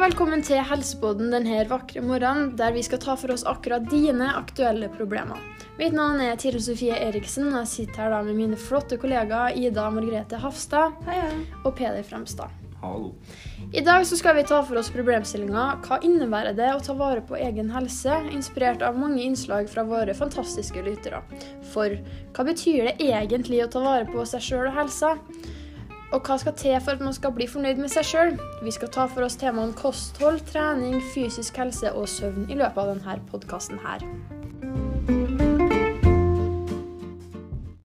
og velkommen til Helsepodden denne vakre morgenen, der vi skal ta for oss akkurat dine aktuelle problemer. Mitt navn er Tiril Sofie Eriksen, og jeg sitter her da med mine flotte kollegaer Ida Margrethe Hafstad og Peder Fremstad. Hallo. I dag så skal vi ta for oss problemstillinga Hva innebærer det å ta vare på egen helse, inspirert av mange innslag fra våre fantastiske lyttere. For hva betyr det egentlig å ta vare på seg sjøl og helsa? Og hva skal til for at man skal bli fornøyd med seg sjøl? Vi skal ta for oss temaene kosthold, trening, fysisk helse og søvn i løpet av denne podkasten her.